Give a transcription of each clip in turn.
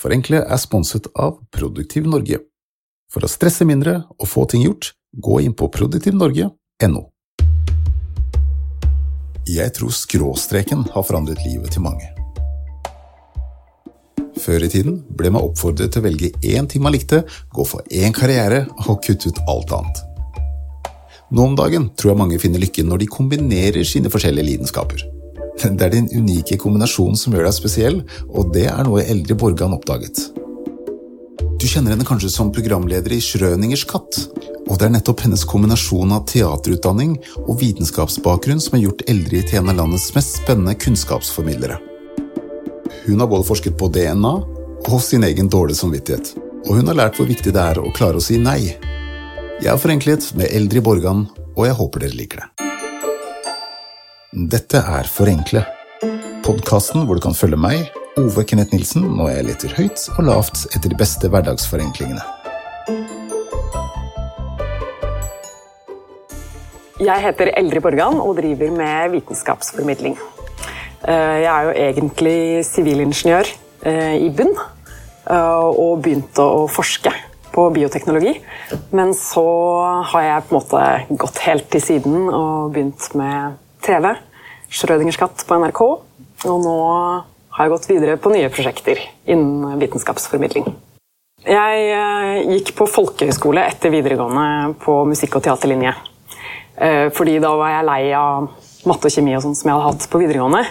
Forenkle er sponset av Produktiv Norge. For å stresse mindre og få ting gjort, gå inn på produktivnorge.no. Jeg tror skråstreken har forandret livet til mange. Før i tiden ble man oppfordret til å velge én ting man likte, gå for én karriere og kutte ut alt annet. Nå om dagen tror jeg mange finner lykken når de kombinerer sine forskjellige lidenskaper. Det er din unike kombinasjon som gjør deg spesiell, og det er noe Eldre Borgan oppdaget. Du kjenner henne kanskje som programleder i Schrøningers katt, og det er nettopp hennes kombinasjon av teaterutdanning og vitenskapsbakgrunn som har gjort Eldrid til en av landets mest spennende kunnskapsformidlere. Hun har både forsket på DNA og sin egen dårlige samvittighet, og hun har lært hvor viktig det er å klare å si nei. Jeg har forenklet med Eldrid Borgan, og jeg håper dere liker det. Dette er Forenkle, podkasten hvor du kan følge meg, Ove Kenneth Nilsen, når jeg leter høyt og lavt etter de beste hverdagsforenklingene. Jeg heter Eldrid Borgan og driver med vitenskapsformidling. Eh, jeg er jo egentlig sivilingeniør eh, i bunn, eh, og begynte å forske på bioteknologi. Men så har jeg på en måte gått helt til siden og begynt med TV. Schrødingers katt på NRK. Og nå har jeg gått videre på nye prosjekter innen vitenskapsformidling. Jeg eh, gikk på folkehøyskole etter videregående på musikk- og teaterlinje. Eh, fordi da var jeg lei av matte og kjemi og sånt som jeg hadde hatt på videregående.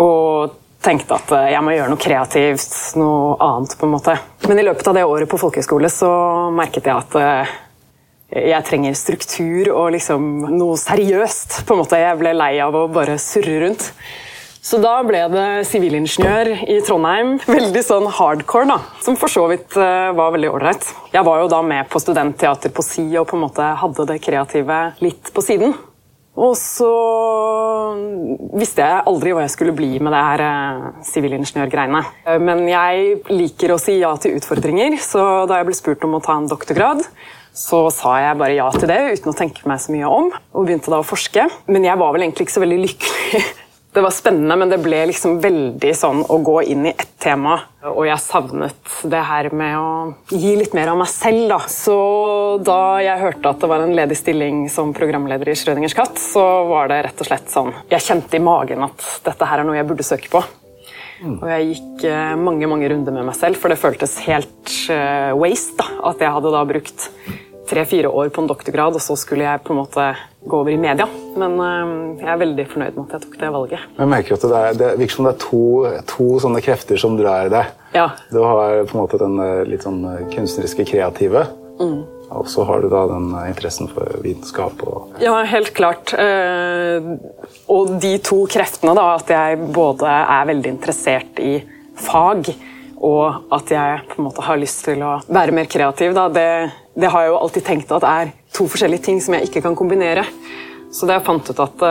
Og tenkte at eh, jeg må gjøre noe kreativt, noe annet. på en måte. Men i løpet av det året på folkehøyskole så merket jeg at jeg trenger struktur og liksom noe seriøst. på en måte. Jeg ble lei av å bare surre rundt. Så da ble det sivilingeniør i Trondheim. Veldig sånn hardcore, da. Som for så vidt uh, var veldig ålreit. Jeg var jo da med på studentteater på si og på en måte hadde det kreative litt på siden. Og så visste jeg aldri hva jeg skulle bli med det her eh, sivilingeniørgreiene. Uh, Men jeg liker å si ja til utfordringer, så da jeg ble spurt om å ta en doktorgrad, så sa jeg bare ja til det uten å tenke meg så mye om. Og begynte da å forske. Men jeg var vel egentlig ikke så veldig lykkelig. Det var spennende, men det ble liksom veldig sånn å gå inn i ett tema. Og jeg savnet det her med å gi litt mer av meg selv, da. Så da jeg hørte at det var en ledig stilling som programleder i Schrødingers katt, så var det rett og slett sånn Jeg kjente i magen at dette her er noe jeg burde søke på. Og jeg gikk eh, mange mange runder med meg selv, for det føltes helt uh, waste da, at jeg hadde da brukt tre-fire år på en doktorgrad, og så skulle jeg på en måte gå over i media. Men øh, jeg er veldig fornøyd med at jeg tok det valget. Jeg merker at Det, er, det virker som det er to, to sånne krefter som drar deg. Ja. Du har på en måte den litt sånn kunstneriske, kreative. Mm. Og så har du da den interessen for vitenskap. Og ja, helt klart. Og de to kreftene, da, at jeg både er veldig interessert i fag, og at jeg på en måte har lyst til å være mer kreativ, da, det, det har jeg jo alltid tenkt at er to forskjellige ting som jeg ikke kan kombinere. Så da jeg fant ut at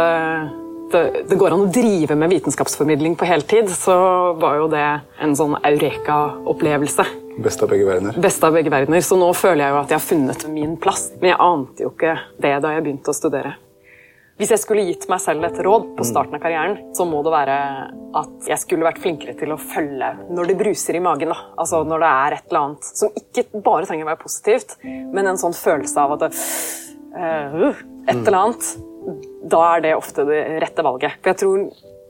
det, det, går an å drive med vitenskapsformidling på heltid, så var jo det en sånn eureka-opplevelse. Best av begge verdener. Best av begge verdener. Så nå føler jeg jo at jeg har funnet min plass. Men jeg ante jo ikke det da jeg begynte å studere. Hvis jeg skulle gitt meg selv et råd på starten av karrieren, så må det være at jeg skulle vært flinkere til å følge når det bruser i magen. Da. Altså når det er et eller annet som ikke bare trenger å være positivt, men en sånn følelse av at det, uh, et eller annet. Da er det ofte det rette valget. For jeg tror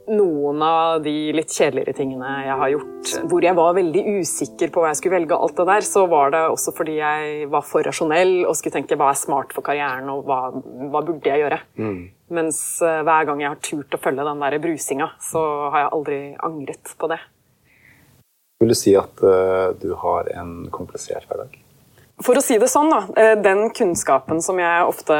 noen av de litt kjedeligere tingene jeg har gjort, hvor jeg var veldig usikker på hva jeg skulle velge, og alt det der, så var det også fordi jeg var for rasjonell og skulle tenke hva er smart for karrieren, og hva, hva burde jeg gjøre? Mm. Mens uh, hver gang jeg har turt å følge den der brusinga, så har jeg aldri angret på det. Vil du si at uh, du har en komplisert hverdag? For å si det sånn, da. Den kunnskapen som jeg ofte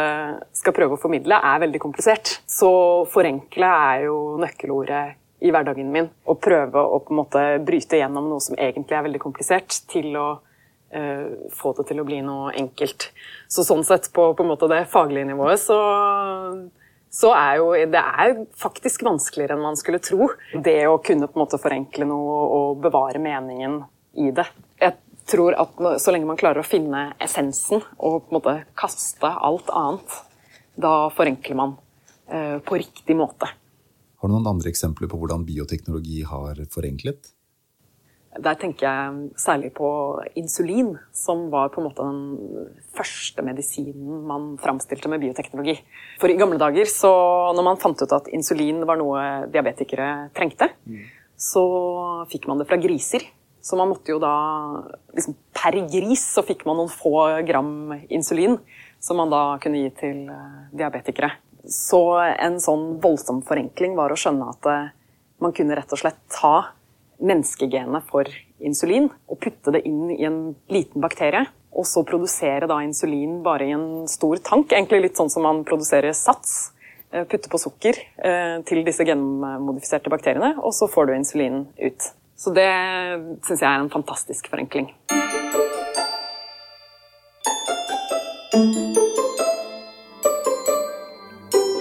skal prøve å formidle, er veldig komplisert. Så forenkle er jo nøkkelordet i hverdagen min. Å prøve å på en måte bryte gjennom noe som egentlig er veldig komplisert, til å uh, få det til å bli noe enkelt. Så sånn sett, på, på en måte det faglige nivået, så så er jo det er faktisk vanskeligere enn man skulle tro. Det å kunne på en måte forenkle noe og bevare meningen i det. Tror at så lenge man klarer å finne essensen og på en måte kaste alt annet, da forenkler man eh, på riktig måte. Har du noen andre eksempler på hvordan bioteknologi har forenklet? Der tenker jeg særlig på insulin, som var på en måte den første medisinen man framstilte med bioteknologi. For i gamle dager, så når man fant ut at insulin var noe diabetikere trengte, mm. så fikk man det fra griser. Så man måtte jo da liksom Per gris så fikk man noen få gram insulin som man da kunne gi til eh, diabetikere. Så en sånn voldsom forenkling var å skjønne at eh, man kunne rett og slett ta menneskegenet for insulin og putte det inn i en liten bakterie. Og så produsere da insulin bare i en stor tank. Egentlig litt sånn som man produserer sats. Eh, putte på sukker til disse genmodifiserte bakteriene, og så får du insulin ut. Så det syns jeg er en fantastisk forenkling.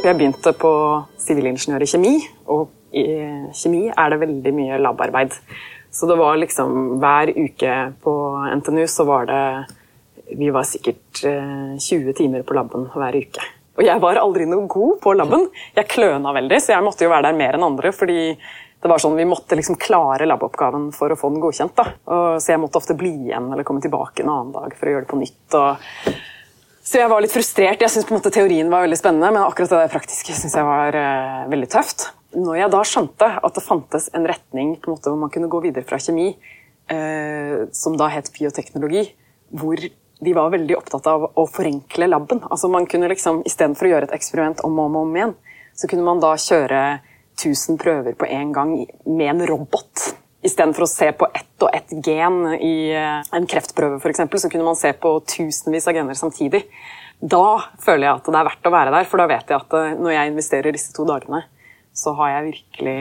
Jeg begynte på sivilingeniør i kjemi, og i kjemi er det veldig mye labarbeid. Så det var liksom hver uke på NTNU så var det Vi var sikkert 20 eh, timer på laben hver uke. Og jeg var aldri noe god på laben. Jeg kløna veldig, så jeg måtte jo være der mer enn andre. fordi det var sånn, Vi måtte liksom klare laboppgaven for å få den godkjent. Og, så jeg måtte ofte bli igjen eller komme tilbake en annen dag for å gjøre det på nytt. Og... så jeg var litt frustrert. Jeg syntes teorien var veldig spennende, men akkurat det praktiske synes jeg var uh, veldig tøft. Når jeg da skjønte at det fantes en retning på en måte hvor man kunne gå videre fra kjemi, uh, som da het bioteknologi, hvor de var veldig opptatt av å forenkle laben. Altså man kunne liksom, Istedenfor å gjøre et eksperiment om og om, om igjen, så kunne man da kjøre 1000 prøver på en gang med en robot. Istedenfor å se på ett og ett gen i eh, en kreftprøve, eksempel, så kunne man se på tusenvis av gener samtidig. Da føler jeg at det er verdt å være der, for da vet jeg at eh, når jeg investerer disse to dagene, så har jeg virkelig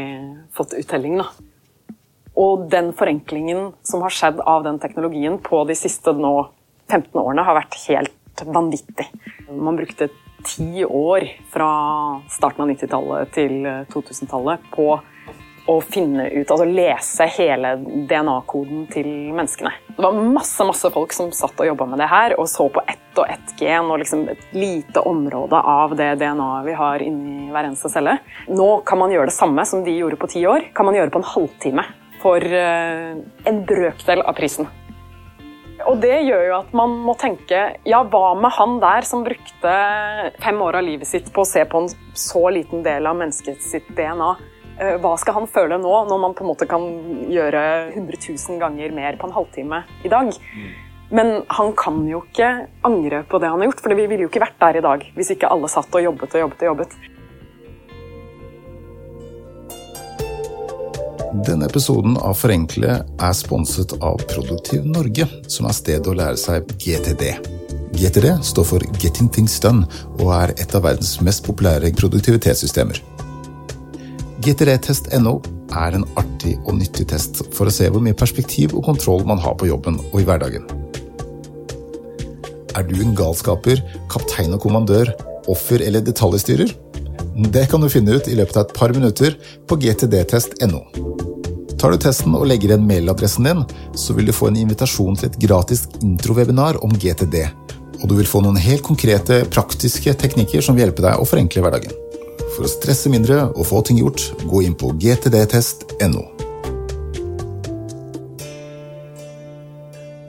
fått uttelling. Da. Og den forenklingen som har skjedd av den teknologien på de siste nå 15 årene, har vært helt vanvittig. Man brukte ti år fra starten av 90-tallet til 2000-tallet eh, på å finne ut, altså lese hele DNA-koden til menneskene. Det var masse masse folk som satt og jobba med det her og så på ett og ett gen og liksom et lite område av det DNA-et vi har inni hver eneste celle. Nå kan man gjøre det samme som de gjorde på ti år, kan man gjøre på en halvtime for eh, en brøkdel av prisen. Og det gjør jo at man må tenke ja, hva med han der som brukte fem år av livet sitt på å se på en så liten del av mennesket sitt DNA? Eh, hva skal han føle nå, når man på en måte kan gjøre 100 000 ganger mer på en halvtime i dag? Men han kan jo ikke angre på det han har gjort, for vi ville jo ikke vært der i dag hvis ikke alle satt og jobbet og jobbet og jobbet. Denne episoden av Forenkle er sponset av Produktiv Norge, som er stedet å lære seg GTD. GTD står for Getting Things Done og er et av verdens mest populære produktivitetssystemer. GTD-test.no er en artig og nyttig test for å se hvor mye perspektiv og kontroll man har på jobben og i hverdagen. Er du en galskaper, kaptein og kommandør, offer eller detaljstyrer? Det kan du finne ut i løpet av et par minutter på gtdtest.no. Tar du testen og legger igjen mailadressen din, så vil du få en invitasjon til et gratis introwebinar om GTD. Og du vil få noen helt konkrete, praktiske teknikker som vil hjelpe deg å forenkle hverdagen. For å stresse mindre og få ting gjort, gå inn på gtdtest.no.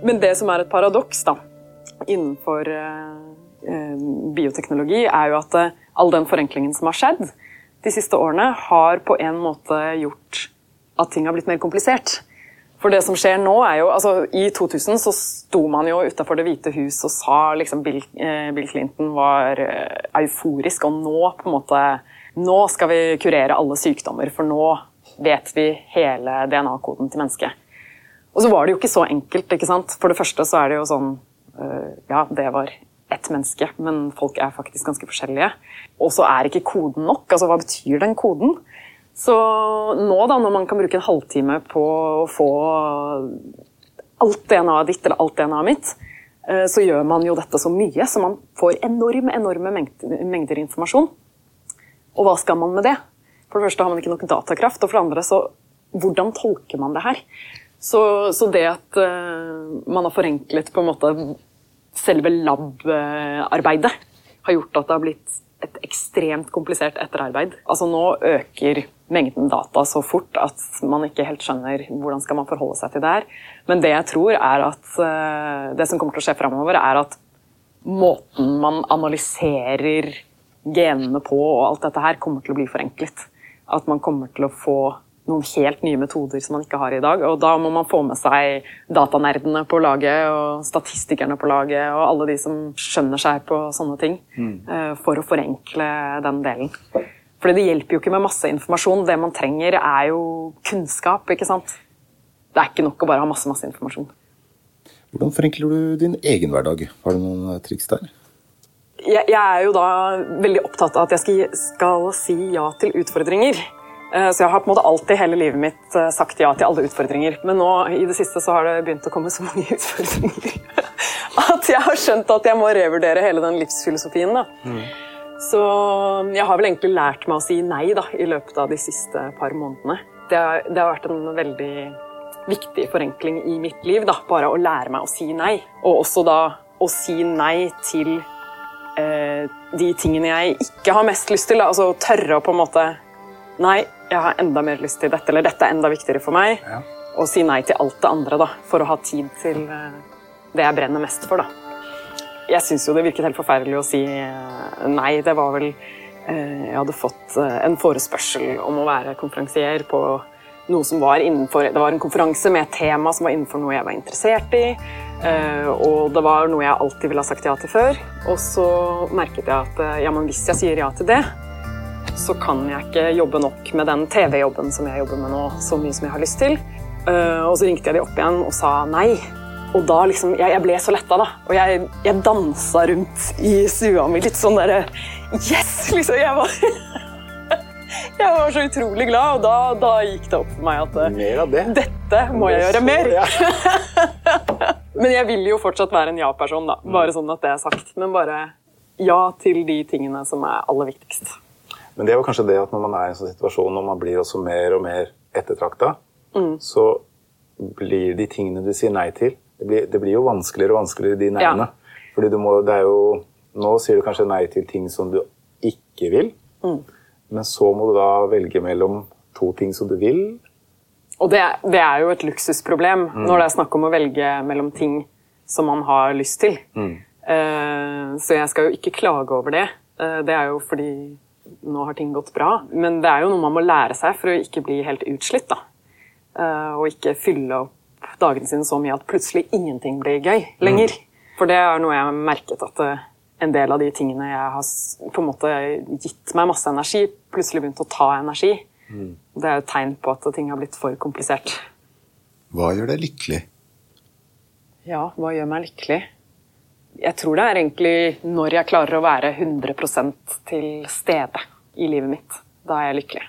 Men det som er et paradoks da, innenfor eh, bioteknologi, er jo at eh, all den forenklingen som har skjedd de siste årene, har på en måte gjort at ting har blitt mer komplisert. For det som skjer nå er jo, altså I 2000 så sto man jo utafor Det hvite hus og sa liksom Bill, eh, Bill, Clinton var eh, euforisk, og nå på en måte, nå skal vi kurere alle sykdommer, for nå vet vi hele DNA-koden til mennesket. Og så var det jo ikke så enkelt. ikke sant? For det første så er det jo sånn Ja, det var ett menneske, men folk er faktisk ganske forskjellige. Og så er ikke koden nok. Altså, hva betyr den koden? Så nå, da, når man kan bruke en halvtime på å få alt DNA-et ditt eller alt DNA-et mitt, eh, så gjør man jo dette så mye, så man får enorme, enorme mengder, mengder informasjon. Og hva skal man med det? For det første har man ikke nok datakraft, og for det andre så hvordan tolker man det her? Så, så det at uh, man har forenklet på en måte selve lab-arbeidet, har gjort at det har blitt et ekstremt komplisert etterarbeid. Altså Nå øker mengden data så fort at man ikke helt skjønner hvordan skal man forholde seg til det her. Men det jeg tror er at uh, det som kommer til å skje framover, er at måten man analyserer genene på og alt dette her, kommer til å bli forenklet. At man kommer til å få noen helt nye metoder som man ikke har i dag. Og da må man få med seg datanerdene på laget og statistikerne på laget og alle de som skjønner seg på sånne ting, mm. for å forenkle den delen. For det hjelper jo ikke med masse informasjon. Det man trenger, er jo kunnskap. ikke sant? Det er ikke nok å bare ha masse, masse informasjon. Hvordan forenkler du din egen hverdag? Har du noen triks der? Jeg, jeg er jo da veldig opptatt av at jeg skal, skal si ja til utfordringer. Eh, så jeg har på en måte alltid hele livet mitt eh, sagt ja til alle utfordringer. Men nå i det siste så har det begynt å komme så mange utfordringer at jeg har skjønt at jeg må revurdere hele den livsfilosofien. da. Mm. Så jeg har vel egentlig lært meg å si nei da, i løpet av de siste par månedene. Det har, det har vært en veldig viktig forenkling i mitt liv. da, Bare å lære meg å si nei. Og også da å si nei til eh, de tingene jeg ikke har mest lyst til. Da. Altså tørre å på en måte Nei, jeg har enda mer lyst til dette, eller dette er enda viktigere for meg. Ja. Og si nei til alt det andre, da, for å ha tid til eh, det jeg brenner mest for. da. Jeg syns jo det virket helt forferdelig å si eh, nei. Det var vel eh, Jeg hadde fått en forespørsel om å være konferansier på noe som var innenfor Det var en konferanse med et tema som var innenfor noe jeg var interessert i. Og det var noe jeg alltid ville ha sagt ja til før. Og så merket jeg at ja, men hvis jeg sier ja til det, så kan jeg ikke jobbe nok med den TV-jobben som jeg jobber med nå, så mye som jeg har lyst til. Uh, og så ringte jeg de opp igjen og sa nei. Og da liksom, jeg, jeg ble så letta, da. Og jeg, jeg dansa rundt i stua mi litt sånn derre Yes! Liksom. Jeg var Jeg var så utrolig glad, og da, da gikk det opp for meg at mer av det. dette må jeg gjøre mer. Men jeg vil jo fortsatt være en ja-person, da. Bare sånn at det er sagt. Men bare ja til de tingene som er aller viktigst. Men det er jo kanskje det at når man er i en sånn situasjon og man blir også mer og mer ettertrakta, mm. så blir de tingene du sier nei til Det blir, det blir jo vanskeligere og vanskeligere, de nei-ene. Ja. Fordi du må, det er jo Nå sier du kanskje nei til ting som du ikke vil, mm. men så må du da velge mellom to ting som du vil. Og det, det er jo et luksusproblem mm. når det er snakk om å velge mellom ting som man har lyst til. Mm. Uh, så jeg skal jo ikke klage over det. Uh, det er jo fordi nå har ting gått bra. Men det er jo noe man må lære seg for å ikke bli helt utslitt. da. Uh, og ikke fylle opp dagene sine så mye at plutselig ingenting blir gøy lenger. Mm. For det er noe jeg har merket at uh, en del av de tingene jeg har på en måte gitt meg masse energi, plutselig begynt å ta energi. Mm. Det er et tegn på at ting har blitt for komplisert. Hva gjør deg lykkelig? Ja, hva gjør meg lykkelig? Jeg tror det er egentlig når jeg klarer å være 100% til stede i livet mitt. Da er jeg lykkelig.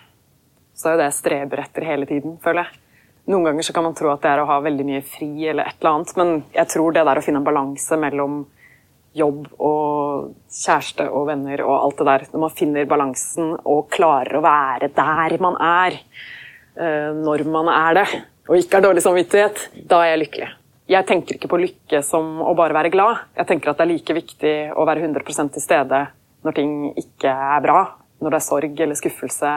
Så er jo det jeg streber etter hele tiden, føler jeg. Noen ganger så kan man tro at det er å ha veldig mye fri, eller et eller annet, men jeg tror det der å finne en balanse mellom jobb og kjæreste og venner og alt det der Når man finner balansen og klarer å være der man er eh, når man er det, og ikke har dårlig samvittighet, da er jeg lykkelig jeg tenker ikke på lykke som å bare være glad. Jeg tenker at det er like viktig å være 100% til stede når ting ikke er bra. Når det er sorg eller skuffelse.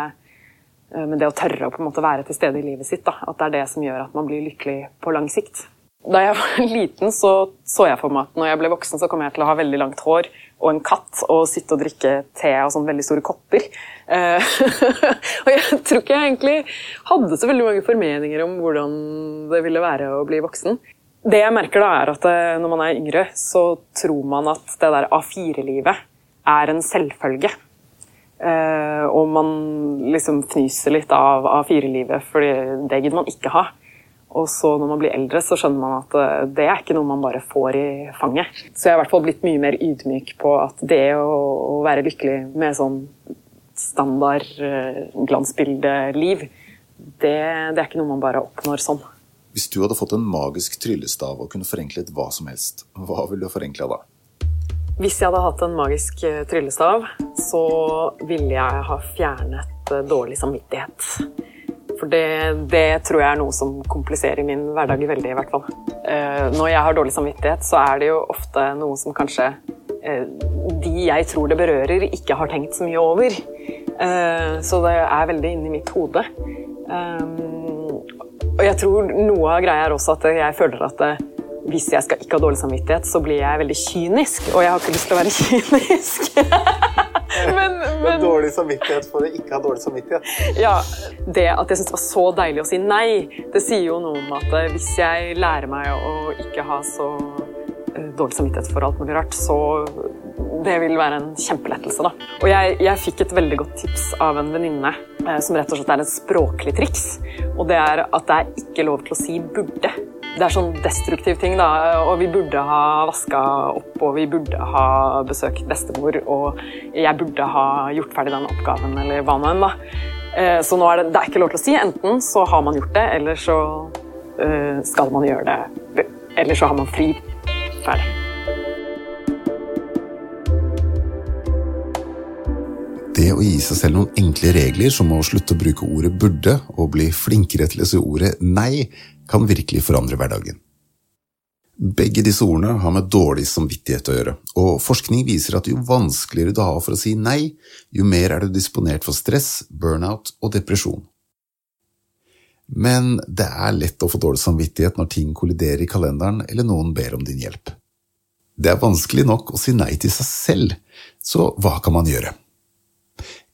Eh, men det å tørre å på en måte være til stede i livet sitt, da, at det er det som gjør at man blir lykkelig på lang sikt. Da jeg var liten, så så jeg for meg at når jeg ble voksen, så kom jeg til å ha veldig langt hår og en katt og sitte og drikke te av sånne veldig store kopper. Eh, og jeg tror ikke jeg egentlig hadde så veldig mange formeninger om hvordan det ville være å bli voksen. Det jeg merker da er at eh, Når man er yngre, så tror man at det der A4-livet er en selvfølge. Uh, og man liksom fnyser litt av A4-livet, for det gidder man ikke ha. Og så når man blir eldre, så skjønner man at eh, det er ikke noe man bare får i fanget. Så jeg har i hvert fall blitt mye mer ydmyk på at det å, å være lykkelig med sånn standard glansbildeliv, det, det er ikke noe man bare oppnår sånn. Hvis du hadde fått en magisk tryllestav og kunne forenklet hva som helst, hva ville du forenkla da? Hvis jeg hadde hatt en magisk eh, tryllestav, så ville jeg ha fjernet eh, dårlig samvittighet. For det, det, tror jeg er noe som kompliserer min hverdag veldig, i hvert fall. Eh, når jeg har dårlig samvittighet, så er det jo ofte noe som kanskje de jeg tror det berører, ikke har tenkt så mye over. Så det er veldig inni mitt hode. Og jeg tror noe av greia er også at jeg føler at hvis jeg skal ikke ha dårlig samvittighet, så blir jeg veldig kynisk. Og jeg har ikke lyst til å være kynisk. men, men... Dårlig samvittighet for å ikke ha dårlig samvittighet? Ja. Det at jeg syns det var så deilig å si nei, det sier jo noe om at eh, hvis jeg lærer meg å ikke ha så eh, dårlig samvittighet for alt mulig rart, så det vil være en kjempelettelse. da. Og jeg, jeg fikk et veldig godt tips av en venninne eh, som rett og slett er et språklig triks. Og det er at det er ikke lov til å si 'burde' det er sånn destruktiv ting, da. Og vi burde ha vaska opp, og vi burde ha besøkt bestemor, og jeg burde ha gjort ferdig den oppgaven, eller hva nå enn, da. Eh, så nå er det, det er ikke lov til å si. Enten så har man gjort det, eller så eh, skal man gjøre det. Eller så har man fri. Ferdig. Det å gi seg selv noen enkle regler, som å slutte å bruke ordet burde, og bli flinkere til å si ordet nei, kan virkelig forandre hverdagen. Begge disse ordene har med dårlig samvittighet å gjøre, og forskning viser at jo vanskeligere du har for å si nei, jo mer er du disponert for stress, burnout og depresjon. Men det er lett å få dårlig samvittighet når ting kolliderer i kalenderen eller noen ber om din hjelp. Det er vanskelig nok å si nei til seg selv, så hva kan man gjøre?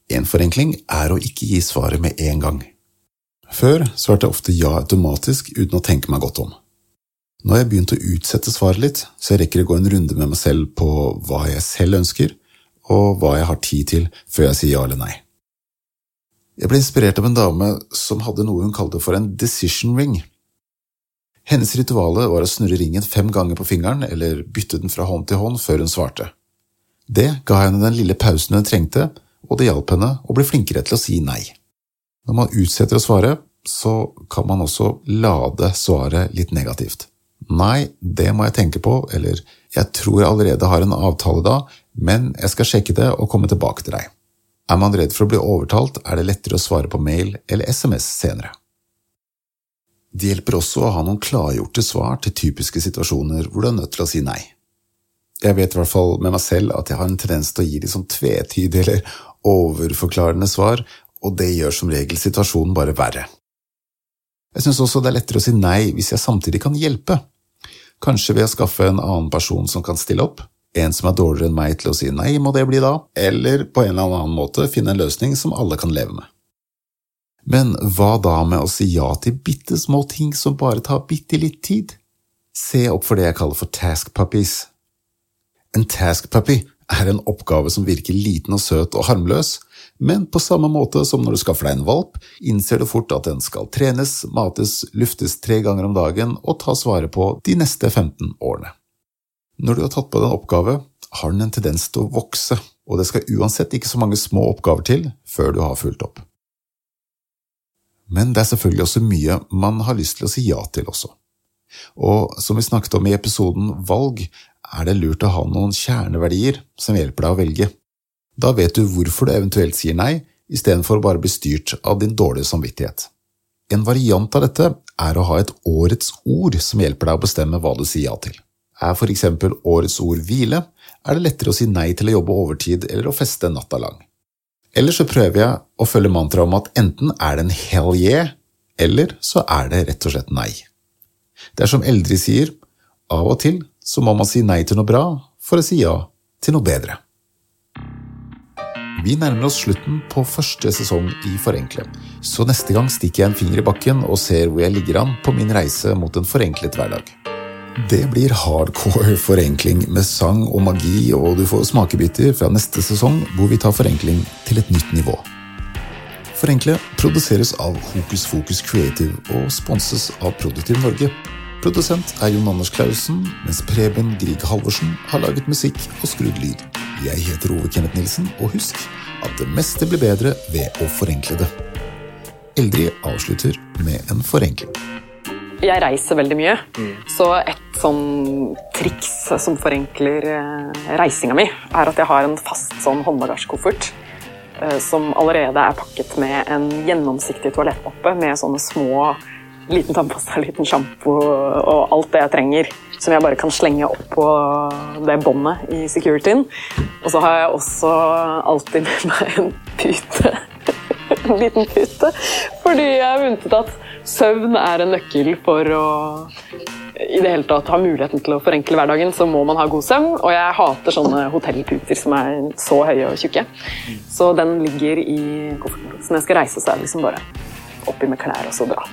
En forenkling er å ikke gi svaret med en gang. Før svarte jeg ofte ja automatisk uten å tenke meg godt om. Nå har jeg begynt å utsette svaret litt, så jeg rekker å gå en runde med meg selv på hva jeg selv ønsker, og hva jeg har tid til før jeg sier ja eller nei. Jeg ble inspirert av en dame som hadde noe hun kalte for en decision ring. Hennes rituale var å snurre ringen fem ganger på fingeren eller bytte den fra hånd til hånd før hun svarte. Det ga henne den lille pausen hun trengte, og det hjalp henne å bli flinkere til å si nei. Når man utsetter å svare, så kan man også lade svaret litt negativt. Nei, det må jeg tenke på, eller jeg tror jeg allerede har en avtale da, men jeg skal sjekke det og komme tilbake til deg. Er man redd for å bli overtalt, er det lettere å svare på mail eller SMS senere. Det hjelper også å ha noen klargjorte svar til typiske situasjoner hvor du er nødt til å si nei. Jeg vet i hvert fall med meg selv at jeg har en tendens til å gi litt sånn tvetydige eller overforklarende svar, og det gjør som regel situasjonen bare verre. Jeg synes også det er lettere å si nei hvis jeg samtidig kan hjelpe, kanskje ved å skaffe en annen person som kan stille opp, en som er dårligere enn meg til å si nei, må det bli da, eller på en eller annen måte finne en løsning som alle kan leve med. Men hva da med å si ja til bitte små ting som bare tar bitte litt tid? Se opp for det jeg kaller for task puppies. En task puppy er en oppgave som virker liten og søt og harmløs, men på samme måte som når du skaffer deg en valp, innser du fort at den skal trenes, mates, luftes tre ganger om dagen og tas vare på de neste 15 årene. Når du har tatt på deg en oppgave, har den en tendens til å vokse, og det skal uansett ikke så mange små oppgaver til før du har fulgt opp. Men det er selvfølgelig også mye man har lyst til å si ja til også. Og som vi snakket om i episoden Valg, er det lurt å ha noen kjerneverdier som hjelper deg å velge. Da vet du hvorfor du eventuelt sier nei, istedenfor å bare bli styrt av din dårlige samvittighet. En variant av dette er å ha et årets ord som hjelper deg å bestemme hva du sier ja til. Er for eksempel årets ord hvile, er det lettere å si nei til å jobbe overtid eller å feste natta lang. Eller så prøver jeg å følge mantraet om at enten er det en hell yeah, eller så er det rett og slett nei. Det er som eldre sier, av og til så må man si nei til noe bra for å si ja til noe bedre. Vi nærmer oss slutten på første sesong i Forenkle, så neste gang stikker jeg en finger i bakken og ser hvor jeg ligger an på min reise mot en forenklet hverdag. Det blir hardcore forenkling med sang og magi, og du får smakebiter fra neste sesong hvor vi tar forenkling til et nytt nivå. Forenkle produseres av Hokus Fokus Creative og sponses av Produktiv Norge. Produsent er Jon Anders Clausen, mens Preben Grieg Halvorsen har laget musikk og skrudd lyd. Jeg heter Ove Kenneth Nilsen, og husk at det meste blir bedre ved å forenkle det. Eldrid avslutter med en forenkling. Jeg reiser veldig mye, mm. så et sånn triks som forenkler eh, reisinga mi, er at jeg har en fast sånn håndbagasjekoffert eh, som allerede er pakket med en gjennomsiktig toalettmappe med sånne små liten tannpasta, liten sjampo og alt det jeg trenger. Som jeg bare kan slenge opp på det båndet i securityen. Og så har jeg også alltid med meg en pute. en liten pute. Fordi jeg har vunnet at søvn er en nøkkel for å i det hele tatt ha muligheten til å forenkle hverdagen, så må man ha god søvn. Og jeg hater sånne hotellputer som er så høye og tjukke. Så den ligger i kofferten. Så når jeg skal reise, så er det liksom bare oppi med klær og så dra.